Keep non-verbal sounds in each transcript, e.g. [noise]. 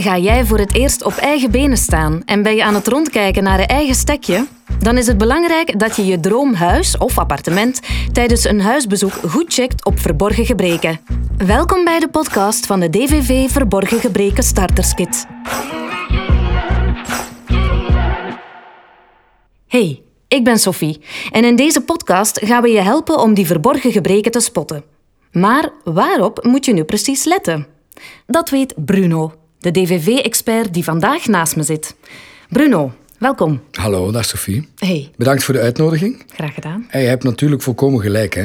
Ga jij voor het eerst op eigen benen staan en ben je aan het rondkijken naar een eigen stekje? Dan is het belangrijk dat je je droomhuis of appartement tijdens een huisbezoek goed checkt op verborgen gebreken. Welkom bij de podcast van de DVV Verborgen Gebreken Starterskit. Hey, ik ben Sophie en in deze podcast gaan we je helpen om die verborgen gebreken te spotten. Maar waarop moet je nu precies letten? Dat weet Bruno, de DVV-expert die vandaag naast me zit. Bruno, welkom. Hallo, dag Sophie. Hey, Bedankt voor de uitnodiging. graag gedaan. En je hebt natuurlijk volkomen gelijk. Hè?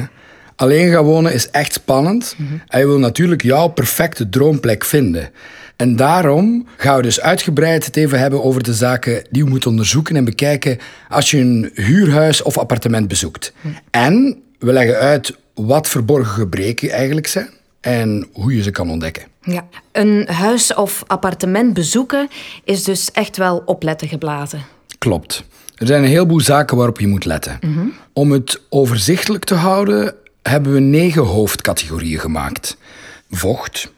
Alleen gaan wonen is echt spannend. En je wil natuurlijk jouw perfecte droomplek vinden. En daarom gaan we dus uitgebreid het even hebben over de zaken die we moeten onderzoeken en bekijken als je een huurhuis of appartement bezoekt. En we leggen uit wat verborgen gebreken eigenlijk zijn en hoe je ze kan ontdekken. Ja. Een huis of appartement bezoeken is dus echt wel opletten geblazen. Klopt. Er zijn een heleboel zaken waarop je moet letten. Om het overzichtelijk te houden, hebben we negen hoofdcategorieën gemaakt: vocht,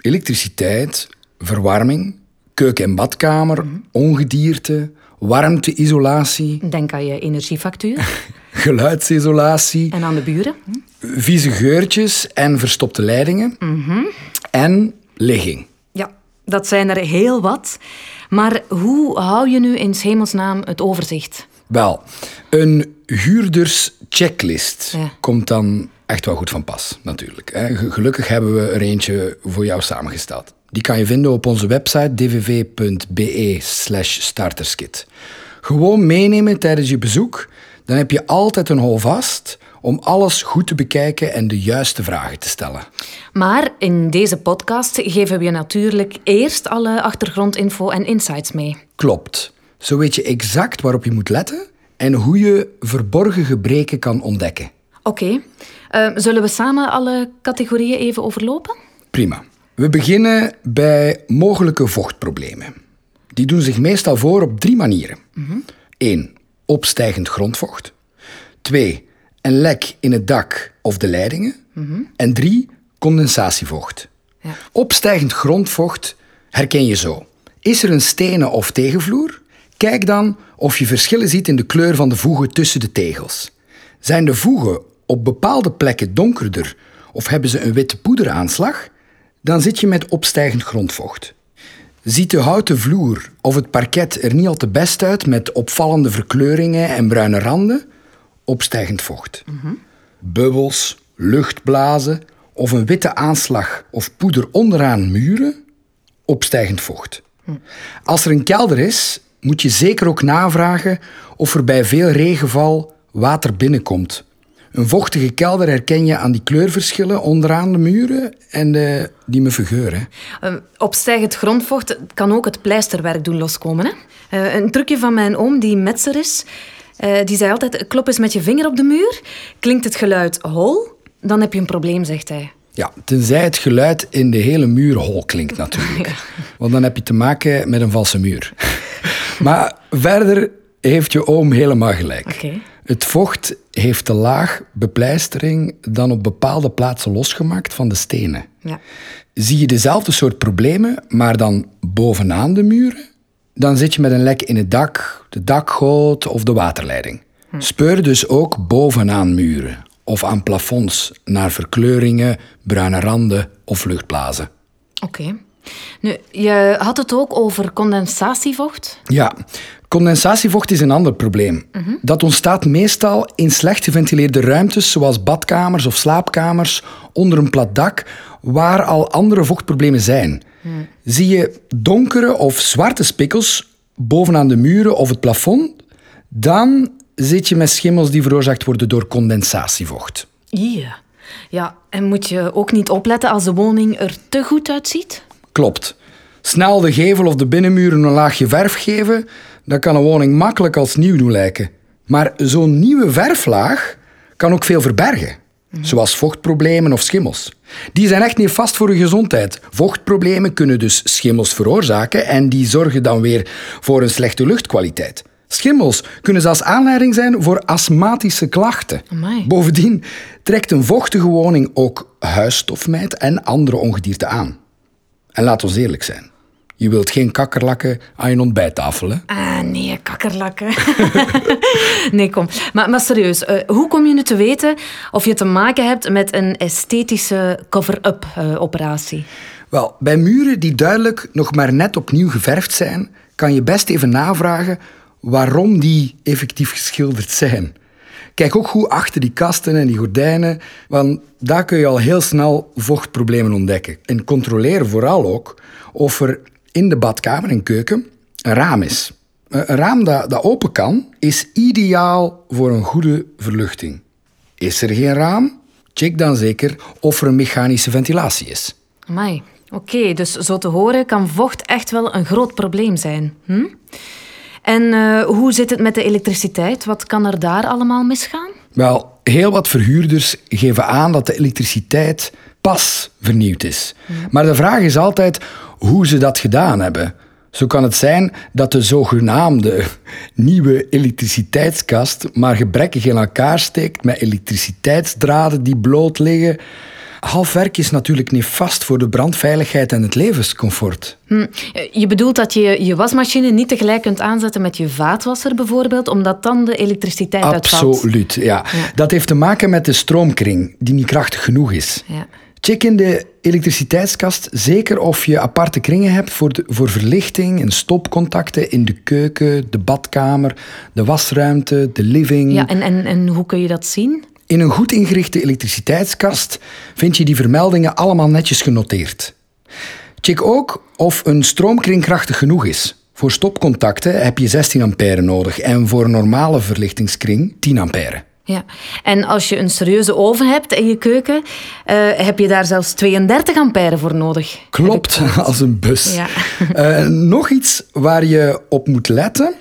elektriciteit, verwarming, keuken- en badkamer, ongedierte, warmteisolatie, Denk aan je energiefactuur [laughs] geluidsisolatie, en aan de buren. vieze geurtjes en verstopte leidingen en ligging. Ja, dat zijn er heel wat. Maar hoe hou je nu in hemelsnaam het overzicht? Wel, een huurderschecklist Ja. komt dan echt wel goed van pas, natuurlijk. Gelukkig hebben we er eentje voor jou samengesteld. Die kan je vinden op onze website dvv.be slash starterskit. Gewoon meenemen tijdens je bezoek, dan heb je altijd een houvast om alles goed te bekijken en de juiste vragen te stellen. Maar in deze podcast geven we je natuurlijk eerst alle achtergrondinfo en insights mee. Klopt. Zo weet je exact waarop je moet letten en hoe je verborgen gebreken kan ontdekken. Oké, eh, zullen we samen alle categorieën even overlopen? Prima. We beginnen bij mogelijke vochtproblemen. Die doen zich meestal voor op drie manieren. 1. Opstijgend grondvocht. 2. Een lek in het dak of de leidingen. En 3. Condensatievocht. Ja. Opstijgend grondvocht herken je zo. Is er een stenen of tegenvloer? Kijk dan of je verschillen ziet in de kleur van de voegen tussen de tegels. Zijn de voegen op bepaalde plekken donkerder of hebben ze een witte poederaanslag? Dan zit je met opstijgend grondvocht. Ziet de houten vloer of het parket er niet al te best uit met opvallende verkleuringen en bruine randen? Opstijgend vocht. Bubbels, luchtblazen of een witte aanslag of poeder onderaan muren? Opstijgend vocht. Als er een kelder is, moet je zeker ook navragen of er bij veel regenval water binnenkomt. Een vochtige kelder herken je aan die kleurverschillen onderaan de muren en de, die me vergeuren. Uh, opstijgend grondvocht kan ook het pleisterwerk doen loskomen. Hè? Eh, een trucje van mijn oom, die metser is, eh, die zei altijd... Klop eens met je vinger op de muur. Klinkt het geluid hol, dan heb je een probleem, zegt hij. Ja, tenzij het geluid in de hele muur hol klinkt [laughs] natuurlijk. Want dan heb je te maken met een valse muur. [laughs] maar verder heeft je oom helemaal gelijk. Het vocht heeft de laag bepleistering dan op bepaalde plaatsen losgemaakt van de stenen. Ja. Zie je dezelfde soort problemen, maar dan bovenaan de muren? Dan zit je met een lek in het dak, de dakgoot of de waterleiding. Speur dus ook bovenaan muren of aan plafonds naar verkleuringen, bruine randen of luchtblazen. Oké. Nu, je had het ook over condensatievocht. Ja, condensatievocht is een ander probleem. Dat ontstaat meestal in slecht geventileerde ruimtes, zoals badkamers of slaapkamers, onder een plat dak, waar al andere vochtproblemen zijn. Zie je donkere of zwarte spikkels bovenaan de muren of het plafond, dan zit je met schimmels die veroorzaakt worden door condensatievocht. Ja. Ja, en moet je ook niet opletten als de woning er te goed uitziet? Klopt. Snel de gevel of de binnenmuren een laagje verf geven, dan kan een woning makkelijk als nieuw doen lijken. Maar zo'n nieuwe verflaag kan ook veel verbergen. Zoals vochtproblemen of schimmels. Die zijn echt niet vast voor je gezondheid. Vochtproblemen kunnen dus schimmels veroorzaken en die zorgen dan weer voor een slechte luchtkwaliteit. Schimmels kunnen zelfs aanleiding zijn voor astmatische klachten. Amai. Bovendien trekt een vochtige woning ook huisstofmijt en andere ongedierte aan. En laat ons eerlijk zijn. Je wilt geen kakkerlakken aan je ontbijttafel, hè? Ah, nee, kakkerlakken. [laughs] nee, kom. Maar, maar serieus, uh, hoe kom je nu te weten of je te maken hebt met een esthetische cover-up uh, operatie? Wel, bij muren die duidelijk nog maar net opnieuw geverfd zijn, kan je best even navragen waarom die effectief geschilderd zijn. Kijk ook goed achter die kasten en die gordijnen, want daar kun je al heel snel vochtproblemen ontdekken. En controleer vooral ook of er in de badkamer en keuken een raam is. Een raam dat, dat open kan, is ideaal voor een goede verluchting. Is er geen raam? Check dan zeker of er een mechanische ventilatie is. Amai, oké, dus zo te horen kan vocht echt wel een groot probleem zijn. Hm? En uh, hoe zit het met de elektriciteit? Wat kan er daar allemaal misgaan? Wel, heel wat verhuurders geven aan dat de elektriciteit pas vernieuwd is. Maar de vraag is altijd hoe ze dat gedaan hebben. Zo kan het zijn dat de zogenaamde nieuwe elektriciteitskast maar gebrekkig in elkaar steekt met elektriciteitsdraden die bloot liggen. Halfwerk is natuurlijk niet vast voor de brandveiligheid en het levenscomfort. Hm. Je bedoelt dat je je wasmachine niet tegelijk kunt aanzetten met je vaatwasser bijvoorbeeld, omdat dan de elektriciteit uitvalt? Absoluut, ja. ja. Dat heeft te maken met de stroomkring, die niet krachtig genoeg is. Ja. Check in de elektriciteitskast zeker of je aparte kringen hebt voor, de, voor verlichting en stopcontacten in de keuken, de badkamer, de wasruimte, de living. Ja, en, en, en hoe kun je dat zien? In een goed ingerichte elektriciteitskast vind je die vermeldingen allemaal netjes genoteerd. Check ook of een stroomkring krachtig genoeg is. Voor stopcontacten heb je 16 ampère nodig en voor een normale verlichtingskring 10 ampère. Ja, en als je een serieuze oven hebt in je keuken, uh, heb je daar zelfs 32 ampère voor nodig. Klopt, als een bus. Ja. uh, [laughs] nog iets waar je op moet letten.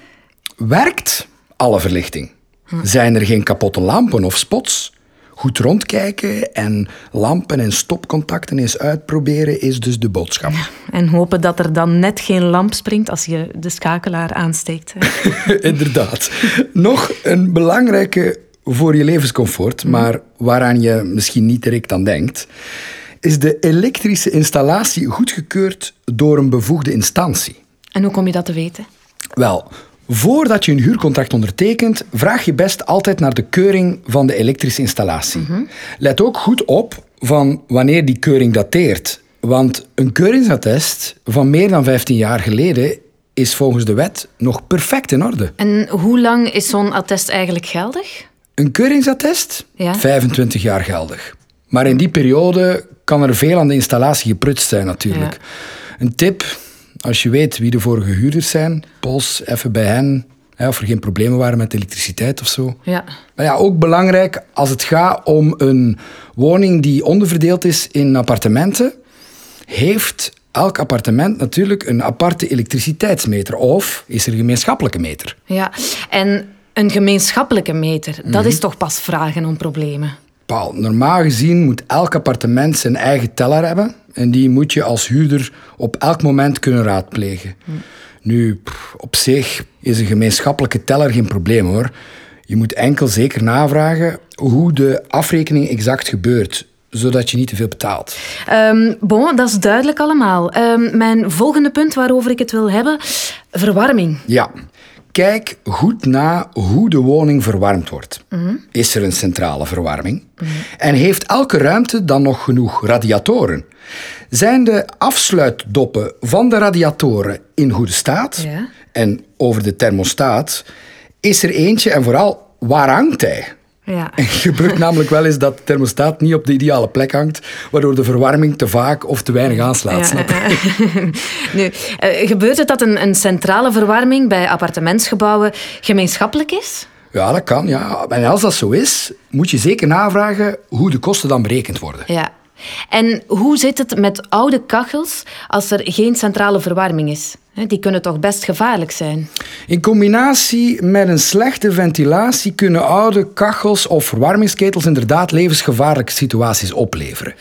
Werkt alle verlichting? Hm. Zijn er geen kapotte lampen of spots? Goed rondkijken en lampen en stopcontacten eens uitproberen is dus de boodschap. Ja, en hopen dat er dan net geen lamp springt als je de schakelaar aansteekt. [laughs] Inderdaad. Nog een belangrijke voor je levenscomfort, mhm. maar waaraan je misschien niet direct aan denkt, is de elektrische installatie goedgekeurd door een bevoegde instantie. En hoe kom je dat te weten? Wel, voordat je een huurcontract ondertekent, vraag je best altijd naar de keuring van de elektrische installatie. Mhm. Let ook goed op van wanneer die keuring dateert. Want een keuringsattest van meer dan 15 jaar geleden is volgens de wet nog perfect in orde. En hoe lang is zo'n attest eigenlijk geldig? Een keuringsattest? Ja. 25 jaar geldig. Maar in die periode kan er veel aan de installatie geprutst zijn natuurlijk. Een tip, als je weet wie de vorige huurders zijn, pols even bij hen. Hè, of er geen problemen waren met elektriciteit of zo. Ja. Maar ja, ook belangrijk als het gaat om een woning die onderverdeeld is in appartementen, heeft elk appartement natuurlijk een aparte elektriciteitsmeter. Of is er een gemeenschappelijke meter. Ja, en een gemeenschappelijke meter, dat is mhm. toch pas vragen om problemen? Paul, normaal gezien moet elk appartement zijn eigen teller hebben. En die moet je als huurder op elk moment kunnen raadplegen. Mhm. Nu, op zich is een gemeenschappelijke teller geen probleem hoor. Je moet enkel zeker navragen hoe de afrekening exact gebeurt zodat je niet te veel betaalt. Um, bon, dat is duidelijk allemaal. Um, mijn volgende punt waarover ik het wil hebben, verwarming. Ja, Kijk goed na hoe de woning verwarmd wordt. Is er een centrale verwarming? En heeft elke ruimte dan nog genoeg radiatoren? Zijn de afsluitdoppen van de radiatoren in goede staat? Ja. En over de thermostaat, is er eentje en vooral waar hangt hij? Ja. [laughs] Het gebeurt namelijk wel eens dat de thermostaat niet op de ideale plek hangt, waardoor de verwarming te vaak of te weinig aanslaat. snap [laughs] nu, uh, gebeurt het dat een, een centrale verwarming bij appartementsgebouwen gemeenschappelijk is? Ja, dat kan. Ja. En als dat zo is, moet je zeker navragen hoe de kosten dan berekend worden. Ja. En hoe zit het met oude kachels als er geen centrale verwarming is? Die kunnen toch best gevaarlijk zijn? In combinatie met een slechte ventilatie kunnen oude kachels of verwarmingsketels inderdaad levensgevaarlijke situaties opleveren.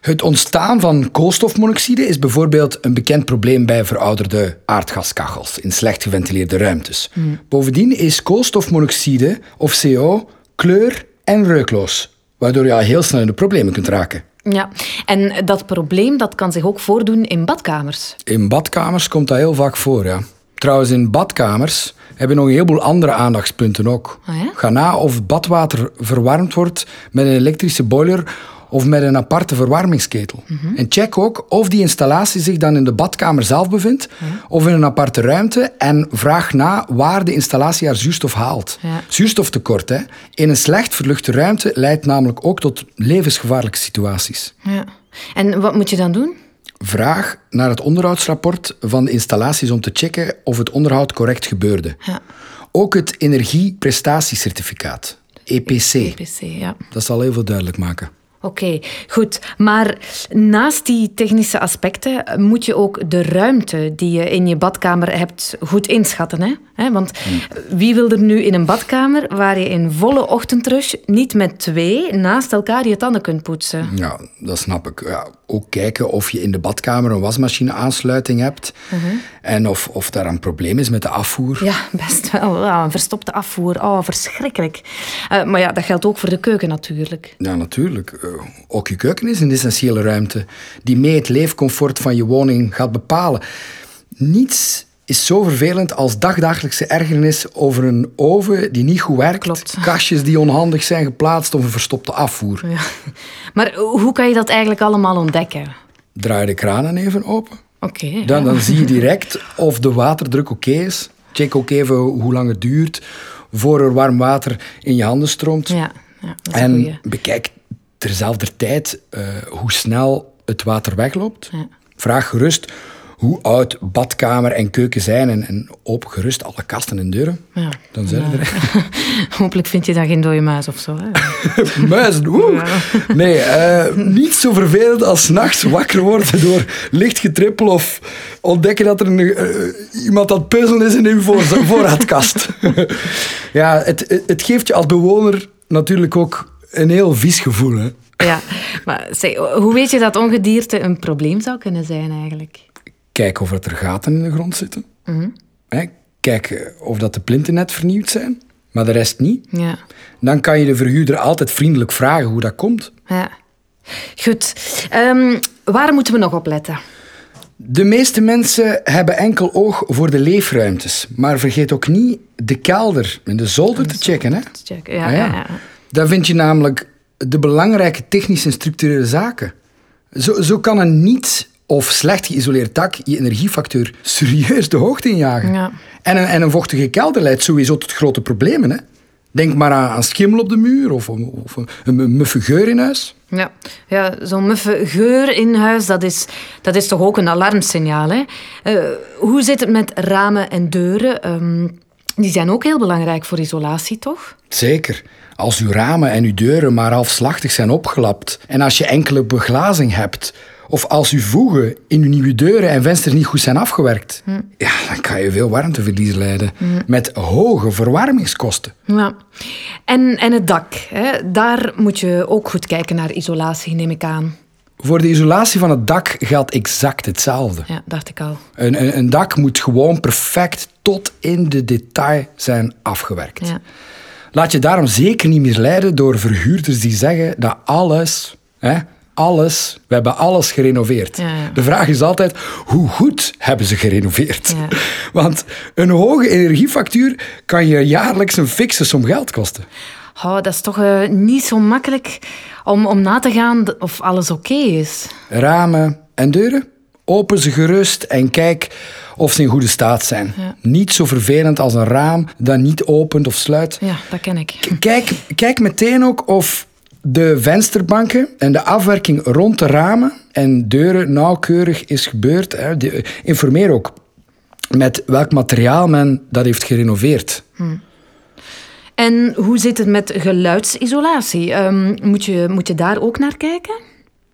Het ontstaan van koolstofmonoxide is bijvoorbeeld een bekend probleem bij verouderde aardgaskachels in slecht geventileerde ruimtes. Hmm. Bovendien is koolstofmonoxide of CO kleur- en reukloos, waardoor je al heel snel in de problemen kunt raken. Ja, en dat probleem dat kan zich ook voordoen in badkamers. In badkamers komt dat heel vaak voor, ja. Trouwens, in badkamers hebben we nog een heleboel andere aandachtspunten ook. Ah, ja? Ga na of badwater verwarmd wordt met een elektrische boiler of met een aparte verwarmingsketel. Mhm. En check ook of die installatie zich dan in de badkamer zelf bevindt of in een aparte ruimte en vraag na waar de installatie haar zuurstof haalt. Ja. Zuurstoftekort hè, in een slecht verluchte ruimte leidt namelijk ook tot levensgevaarlijke situaties. Ja. En wat moet je dan doen? Vraag naar het onderhoudsrapport van de installaties om te checken of het onderhoud correct gebeurde. Ja. Ook het energieprestatiecertificaat, EPC. EPC, ja. Dat zal heel veel duidelijk maken. Oké, goed. Maar naast die technische aspecten eh, moet je ook de ruimte die je in je badkamer hebt goed inschatten. Hè? Want wie wil er nu in een badkamer waar je in volle ochtendrush niet met twee naast elkaar je tanden kunt poetsen? Ja, dat snap ik. Ja, ook kijken of je in de badkamer een wasmachine-aansluiting hebt. En of, of daar een probleem is met de afvoer. Ja, best wel. Ja, een verstopte afvoer. Oh, verschrikkelijk. Eh, maar ja, dat geldt ook voor de keuken natuurlijk. Ja, natuurlijk. Eh, ook je keuken is een essentiële ruimte die mee het leefcomfort van je woning gaat bepalen. Niets is zo vervelend als dagdagelijkse ergernis over een oven die niet goed werkt, Klopt. kastjes die onhandig zijn geplaatst of een verstopte afvoer. Ja. Maar hoe kan je dat eigenlijk allemaal ontdekken? Draai de kranen even open. Oké. Dan, dan zie je direct of de waterdruk oké is. Check ook even hoe lang het duurt voor er warm water in je handen stroomt. Ja, ja dat is En goeie. bekijk terzelfde tijd eh, hoe snel het water wegloopt. Ja. Vraag gerust hoe oud badkamer en keuken zijn en, en open gerust alle kasten en deuren. Ja. Dan zijn er. [laughs] Hopelijk vind je daar geen dode muis of zo. Hè? [laughs] Muizen, woe. [laughs] Nee, eh, niet zo vervelend als 's nachts wakker worden door licht getrippel of ontdekken dat er een, eh, iemand aan het puzzelen is in uw voor, voorraadkast. ja, het- het geeft je als bewoner natuurlijk ook een heel vies gevoel. Hè? Ja, maar zeg, hoe weet je dat ongedierte een probleem zou kunnen zijn eigenlijk? Kijk of er gaten in de grond zitten. Hè, Kijk eh, of dat de plinten net vernieuwd zijn, maar de rest niet. Ja, Dan kan je de verhuurder altijd vriendelijk vragen hoe dat komt. ja. Goed. Ehm, waar moeten we nog op letten? De meeste mensen hebben enkel oog voor de leefruimtes, maar vergeet ook niet de kelder en de zolder te checken. Hè? Ja, Ah, ja. ja. Daar vind je namelijk de belangrijke technische en structurele zaken. Zo, zo kan een niet of slecht geïsoleerd dak je energiefactuur serieus de hoogte injagen. Ja. En, een, en een vochtige kelder leidt sowieso tot grote problemen. Hè? Denk maar aan, aan schimmel op de muur of, of een, een muffe geur in huis. Ja, ja zo'n muffe geur in huis, dat is, dat is toch ook een alarmsignaal. Hè? Eh, hoe zit het met ramen en deuren? Ehm, die zijn ook heel belangrijk voor isolatie, toch? Zeker. Als uw ramen en uw deuren maar halfslachtig zijn opgelapt en als je enkele beglazing hebt, of als uw voegen in uw nieuwe deuren en vensters niet goed zijn afgewerkt, ja, dan kan je veel warmteverlies leiden met hoge verwarmingskosten. Ja. En, en het dak, hè? daar moet je ook goed kijken naar isolatie, neem ik aan. Voor de isolatie van het dak geldt exact hetzelfde. Ja, dacht ik al. Een, een, een dak moet gewoon perfect tot in de detail zijn afgewerkt. Ja. Laat je daarom zeker niet meer leiden door verhuurders die zeggen dat alles, hè, alles, we hebben alles gerenoveerd. Ja, ja. De vraag is altijd, hoe goed hebben ze gerenoveerd? Ja. [laughs] Want een hoge energiefactuur kan je jaarlijks een fikse som geld kosten. Oh, dat is toch eh, niet zo makkelijk om, om na te gaan of alles oké is. Ramen en deuren, open ze gerust en kijk of ze in goede staat zijn. Niet zo vervelend als een raam dat niet opent of sluit. Ja, dat ken ik. Kijk, kijk meteen ook of de vensterbanken en de afwerking rond de ramen en deuren nauwkeurig is gebeurd. Hè. De- informeer ook met welk materiaal men dat heeft gerenoveerd. En hoe zit het met geluidsisolatie? Ehm, moet, je, moet je daar ook naar kijken?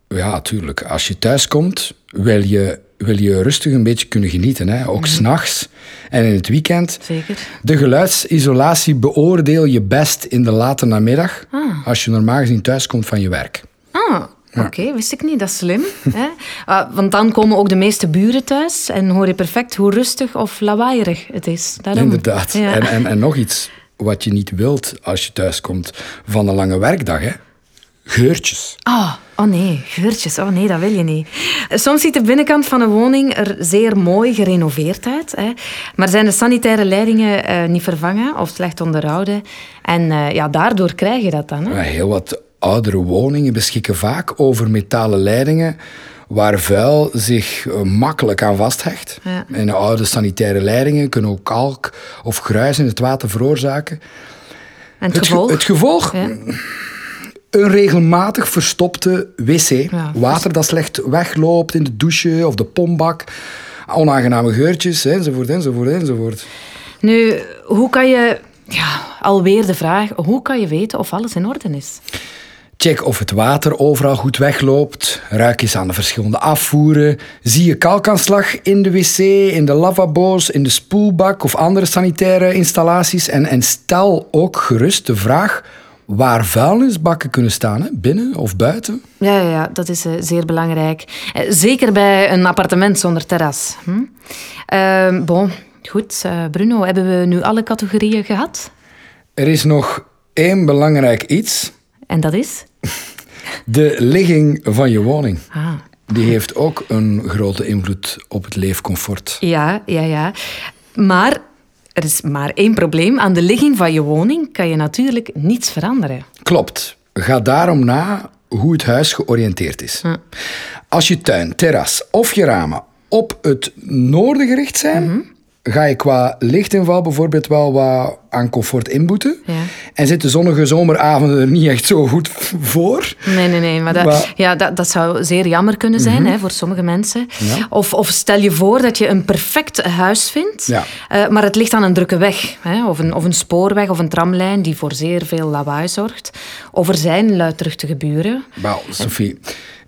Ja, tuurlijk. Als je thuis komt, wil je, wil je rustig een beetje kunnen genieten. Hè. Ook s s'nachts en in het weekend. Zeker. De geluidsisolatie beoordeel je best in de late namiddag, als je normaal gezien thuis komt van je werk. Ah, oké, wist ik niet. Dat is slim. [laughs] hè? Ah, want dan komen ook de meeste buren thuis en hoor je perfect hoe rustig of lawaaierig het is. Daarom. Inderdaad. Ja. En, en, en nog iets wat je niet wilt als je thuis komt van een lange werkdag. Hè? Geurtjes. Oh, oh nee, geurtjes. Oh nee, dat wil je niet. Soms ziet de binnenkant van een woning er zeer mooi gerenoveerd uit. Hè. Maar zijn de sanitaire leidingen eh, niet vervangen of slecht onderhouden. En eh, ja, daardoor krijg je dat dan. Hè. Ja, Heel wat oudere woningen beschikken vaak over metalen leidingen waar vuil zich eh, makkelijk aan vasthecht. Ja. En de oude sanitaire leidingen kunnen ook kalk of gruis in het water veroorzaken. En het, Het, ge- gevolg? het gevolg? Ja. Een regelmatig verstopte wc. Ja. Water dat slecht wegloopt in de douche of de pompbak. Onaangename geurtjes, enzovoort, enzovoort, enzovoort. Nu, hoe kan je... Ja, alweer de vraag. Hoe kan je weten of alles in orde is? Check of het water overal goed wegloopt. Ruik eens aan de verschillende afvoeren. Zie je kalkaanslag in de wc, in de lavabo's, in de spoelbak of andere sanitaire installaties. En, en stel ook gerust de vraag waar vuilnisbakken kunnen staan, hè? binnen of buiten. Ja, ja, ja dat is eh, zeer belangrijk. Eh, zeker bij een appartement zonder terras. Hm? Ehm, bon, goed. eh, Bruno, hebben we nu alle categorieën gehad? Er is nog één belangrijk iets. En dat is? [laughs] De ligging van je woning. Ah. Die heeft ook een grote invloed op het leefcomfort. Ja, ja, ja. Maar er is maar één probleem. Aan de ligging van je woning kan je natuurlijk niets veranderen. Klopt. Ga daarom na hoe het huis georiënteerd is. Als je tuin, terras of je ramen op het noorden gericht zijn, ga je qua lichtinval bijvoorbeeld wel wat aan comfort inboeten. Ja. En zitten zonnige zomeravonden er niet echt zo goed voor. Nee, nee, nee. Maar dat, Maar- Mhm. ja, dat, dat zou zeer jammer kunnen zijn hè, voor sommige mensen. Ja. Of, of stel je voor dat je een perfect huis vindt, Ja. eh, maar het ligt aan een drukke weg. Hè, of, een, of een spoorweg of een tramlijn die voor zeer veel lawaai zorgt. Of er zijn luidruchtige buren. Wel, Sophie.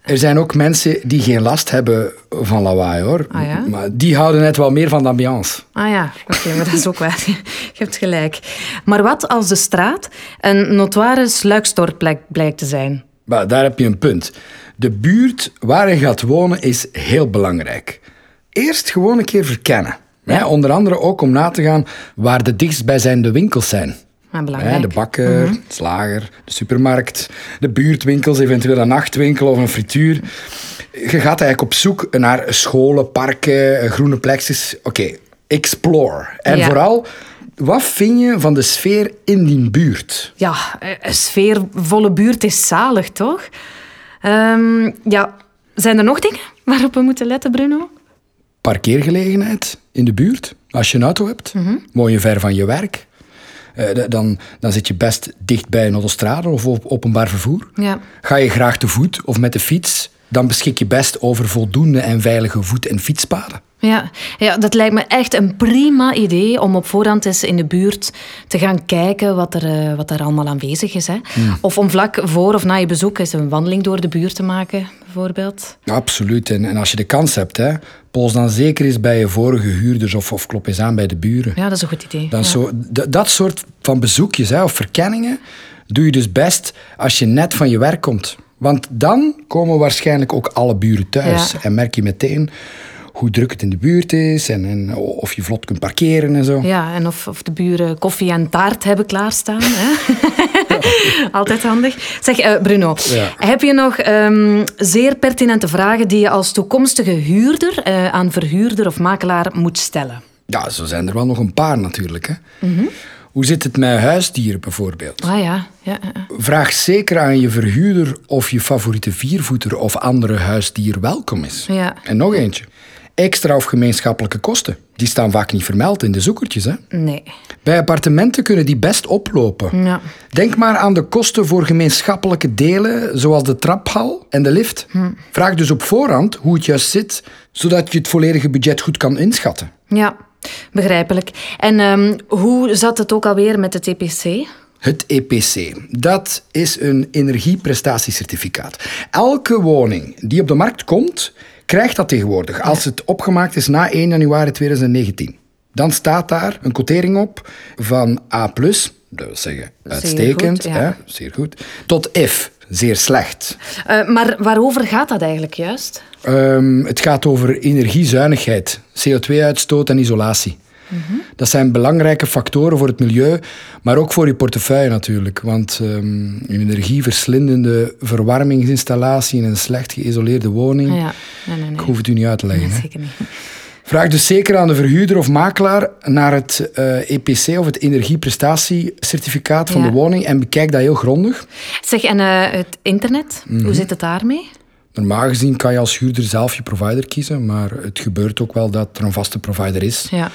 Er zijn ook mensen die geen last hebben van lawaai, hoor. Ah, ja? Maar die houden net wel meer van de ambiance. Ah ja, oké, maar dat is ook waar. [laughs] Je hebt gelijk. Maar wat als de straat een notoire sluikstortplek blijkt te zijn? Maar daar heb je een punt. De buurt waar je gaat wonen is heel belangrijk. Eerst gewoon een keer verkennen. Hè, onder andere ook om na te gaan waar de dichtstbijzijnde winkels zijn. Ah, belangrijk. Hè, de bakker, de slager, de supermarkt, de buurtwinkels, eventueel een nachtwinkel of een frituur. Je gaat eigenlijk op zoek naar scholen, parken, groene plekjes. Oké, explore. En Ja. vooral, wat vind je van de sfeer in die buurt? Ja, een sfeervolle buurt is zalig, toch? Ehm, ja, zijn er nog dingen waarop we moeten letten, Bruno? parkeergelegenheid in de buurt. Als je een auto hebt, woon je ver van je werk. Eh, dan, dan zit je best dicht bij een autostrade of op openbaar vervoer. Ja. Ga je graag te voet of met de fiets, dan beschik je best over voldoende en veilige voet- en fietspaden. Ja, ja, dat lijkt me echt een prima idee om op voorhand eens in de buurt te gaan kijken wat er, eh, wat er allemaal aanwezig is. Hè. Of om vlak voor of na je bezoek eens een wandeling door de buurt te maken, bijvoorbeeld. Absoluut. En, en als je de kans hebt, hè, pols dan zeker eens bij je vorige huurders of, of klop eens aan bij de buren. Ja, dat is een goed idee. Dan ja. zo, dat soort van bezoekjes hè, of verkenningen doe je dus best als je net van je werk komt. Want dan komen waarschijnlijk ook alle buren thuis. Ja. En merk je meteen hoe druk het in de buurt is en, en of je vlot kunt parkeren en zo. Ja, en of, of de buren koffie en taart hebben klaarstaan. Hè? [laughs] Altijd handig. Zeg, eh, Bruno, Ja. heb je nog ehm, zeer pertinente vragen die je als toekomstige huurder eh, aan verhuurder of makelaar moet stellen? Ja, zo zijn er wel nog een paar natuurlijk. Hè. Hoe zit het met huisdieren bijvoorbeeld? Ah ja, ja, ja. Vraag zeker aan je verhuurder of je favoriete viervoeter of andere huisdier welkom is. Ja. En nog eentje. Extra of gemeenschappelijke kosten. Die staan vaak niet vermeld in de zoekertjes. Hè? nee. Bij appartementen kunnen die best oplopen. Ja. Denk maar aan de kosten voor gemeenschappelijke delen, zoals de traphal en de lift. Vraag dus op voorhand hoe het juist zit, zodat je het volledige budget goed kan inschatten. Ja, begrijpelijk. En ehm, hoe zat het ook alweer met het EPC? Het EPC, dat is een energieprestatiecertificaat. Elke woning die op de markt komt, krijgt dat tegenwoordig als het opgemaakt is na 1 januari 2019. Dan staat daar een quotering op van A+, dat wil zeggen uitstekend, goed, ja. hè, zeer goed, tot F, zeer slecht. Eh, maar waarover gaat dat eigenlijk juist? Ehm, het gaat over energiezuinigheid, CO2-uitstoot en isolatie. Dat zijn belangrijke factoren voor het milieu, maar ook voor je portefeuille natuurlijk. Want um, een energieverslindende verwarmingsinstallatie in een slecht geïsoleerde woning, Ja, nee, nee, nee. ik hoef het u niet uit te leggen. Zeker niet. Vraag dus zeker aan de verhuurder of makelaar naar het eh, EPC of het energieprestatiecertificaat van Ja. de woning en bekijk dat heel grondig. Zeg, en eh, het internet, Mhm. hoe zit het daarmee? Normaal gezien kan je als huurder zelf je provider kiezen, maar het gebeurt ook wel dat er een vaste provider is. Ja.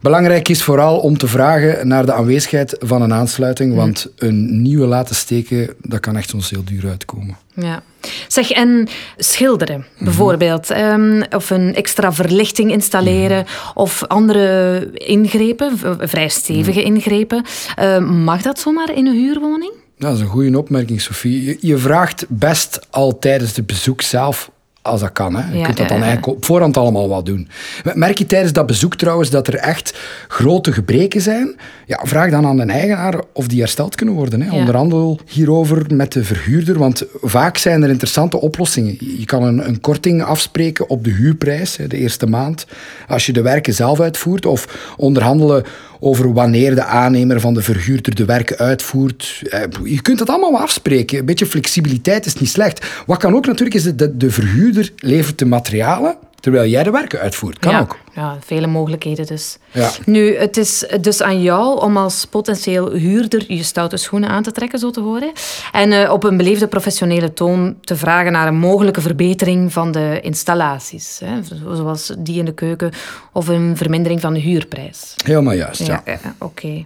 Belangrijk is vooral om te vragen naar de aanwezigheid van een aansluiting, Mhm. want een nieuwe laten steken, dat kan echt soms heel duur uitkomen. Ja. Zeg, en schilderen Mhm. bijvoorbeeld, ehm, of een extra verlichting installeren, of andere ingrepen, vrij stevige ingrepen. Eh, mag dat zomaar in een huurwoning? Dat is een goede opmerking, Sophie. Je, je vraagt best al tijdens het bezoek zelf, als dat kan. Hè. Je Ja, kunt dat dan eigenlijk op voorhand allemaal wat doen. Merk je tijdens dat bezoek trouwens dat er echt grote gebreken zijn? Ja, vraag dan aan de eigenaar of die hersteld kunnen worden. Hè. Onderhandel hierover met de verhuurder, want vaak zijn er interessante oplossingen. Je kan een, een korting afspreken op de huurprijs, hè, de eerste maand, als je de werken zelf uitvoert, of onderhandelen over wanneer de aannemer van de verhuurder de werken uitvoert. Eh, Je kunt dat allemaal afspreken. Een beetje flexibiliteit is niet slecht. Wat kan ook natuurlijk is dat de, de verhuurder levert de materialen terwijl jij de werken uitvoert. Kan ja. ook. Ja, vele mogelijkheden dus. Ja. Nu, het is dus aan jou om als potentieel huurder je stoute schoenen aan te trekken, zo te horen. En eh, op een beleefde professionele toon te vragen naar een mogelijke verbetering van de installaties. Hè, zoals die in de keuken of een vermindering van de huurprijs. Helemaal juist, ja. Ja, ja, oké.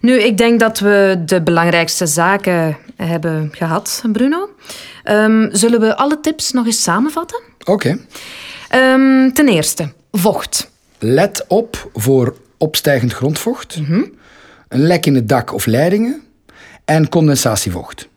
Nu, ik denk dat we de belangrijkste zaken hebben gehad, Bruno. Ehm, zullen we alle tips nog eens samenvatten? Oké. Ehm, ten eerste, vocht. Let op voor opstijgend grondvocht, Mhm. een lek in het dak of leidingen en condensatievocht.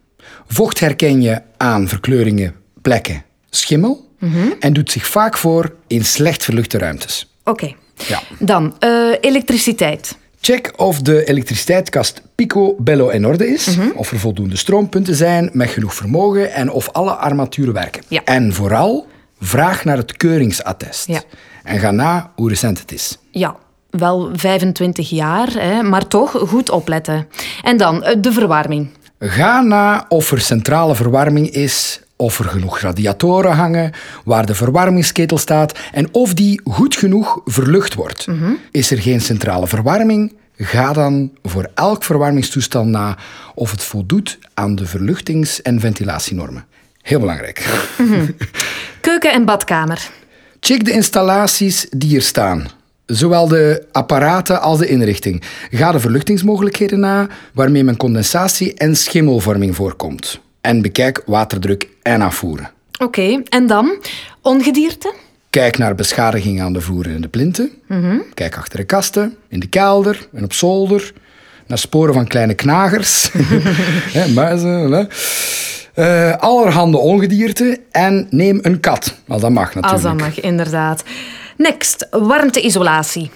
Vocht herken je aan verkleuringen, plekken, schimmel Mhm. en doet zich vaak voor in slecht verluchte ruimtes. Oké. Ja. Dan, eh, elektriciteit. Check of de elektriciteitskast Pico, Bello in orde is, of er voldoende stroompunten zijn met genoeg vermogen en of alle armaturen werken. Ja. En vooral, vraag naar het keuringsattest. Ja. En ga na hoe recent het is. Ja, wel 25 jaar, hè, maar toch goed opletten. En dan, eh, de verwarming. Ga na of er centrale verwarming is, of er genoeg radiatoren hangen, waar de verwarmingsketel staat en of die goed genoeg verlucht wordt. Is er geen centrale verwarming? Ga dan voor elk verwarmingstoestel na of het voldoet aan de verluchtings- en ventilatienormen. Heel belangrijk. Keuken en badkamer. Check de installaties die er staan. Zowel de apparaten als de inrichting. Ga de verluchtingsmogelijkheden na waarmee men condensatie en schimmelvorming voorkomt. En bekijk waterdruk en afvoeren. Oké, en dan, ongedierte. Kijk naar beschadiging aan de vloeren en de plinten. Kijk achter de kasten, in de kelder en op zolder. Naar sporen van kleine knagers. [laughs] Hè, muizen. Eh, allerhande ongedierte. En neem een kat. Als dat mag natuurlijk. Als dat mag, inderdaad. Next, warmteisolatie.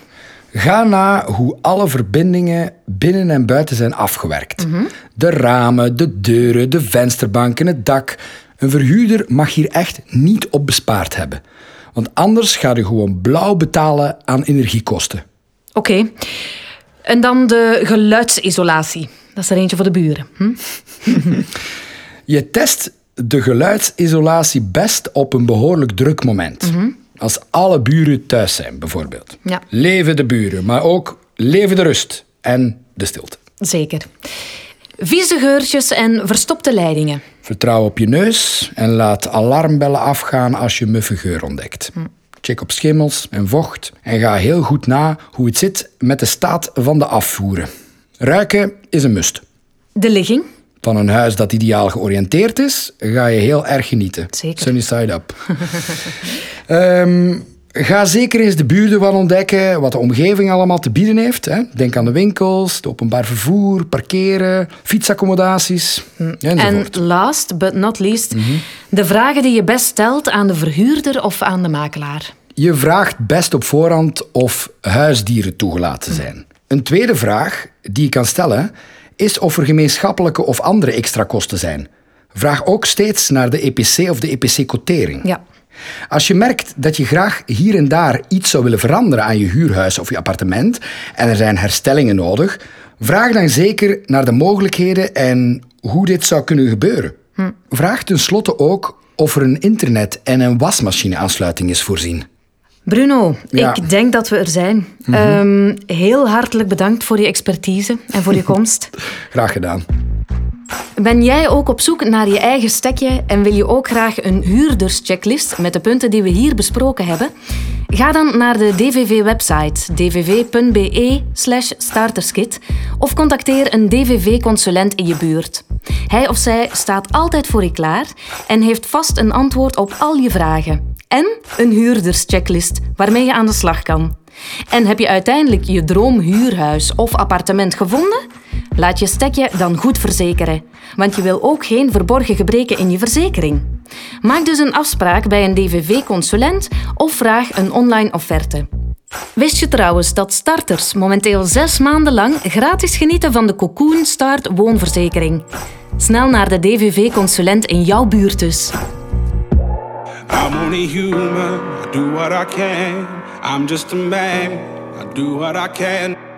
Ga na hoe alle verbindingen binnen en buiten zijn afgewerkt. De ramen, de deuren, de vensterbanken, het dak. Een verhuurder mag hier echt niet op bespaard hebben. Want anders ga je gewoon blauw betalen aan energiekosten. Oké. En dan de geluidsisolatie. Dat is er eentje voor de buren. Hm? [laughs] Je test de geluidsisolatie best op een behoorlijk druk moment. Als alle buren thuis zijn, bijvoorbeeld. Ja. Leven de buren, maar ook leven de rust en de stilte. Zeker. Vieze geurtjes en verstopte leidingen. Vertrouw op je neus en laat alarmbellen afgaan als je muffe geur ontdekt. Check op schimmels en vocht en ga heel goed na hoe het zit met de staat van de afvoeren. Ruiken is een must. De ligging. Van een huis dat ideaal georiënteerd is, ga je heel erg genieten. Zeker. Sunny side up. [laughs] Ehm, ga zeker eens de buurten wat ontdekken, wat de omgeving allemaal te bieden heeft. Hè. Denk aan de winkels, het openbaar vervoer, parkeren, fietsaccommodaties enzovoort. En last but not least, de vragen die je best stelt aan de verhuurder of aan de makelaar. Je vraagt best op voorhand of huisdieren toegelaten zijn. Een tweede vraag die je kan stellen is of er gemeenschappelijke of andere extra kosten zijn. Vraag ook steeds naar de EPC of de EPC-quotering. Ja. Als je merkt dat je graag hier en daar iets zou willen veranderen aan je huurhuis of je appartement en er zijn herstellingen nodig, vraag dan zeker naar de mogelijkheden en hoe dit zou kunnen gebeuren. Vraag tenslotte ook of er een internet- en een wasmachine-aansluiting is voorzien. Bruno, Ja. ik denk dat we er zijn. Ehm, heel hartelijk bedankt voor je expertise en voor je [laughs] komst. Graag gedaan. Ben jij ook op zoek naar je eigen stekje en wil je ook graag een huurderschecklist met de punten die we hier besproken hebben? Ga dan naar de DVV-website dvv.be starterskit of contacteer een DVV-consulent in je buurt. Hij of zij staat altijd voor je klaar en heeft vast een antwoord op al je vragen. En een huurderschecklist waarmee je aan de slag kan. En heb je uiteindelijk je droomhuurhuis of appartement gevonden? Laat je stekje dan goed verzekeren, want je wil ook geen verborgen gebreken in je verzekering. Maak dus een afspraak bij een DVV-consulent of vraag een online offerte. Wist je trouwens dat starters momenteel zes maanden lang gratis genieten van de Cocoon Start woonverzekering? Snel naar de DVV-consulent in jouw buurt dus. I'm only human. I do what I can. I'm just a man. I do what I can.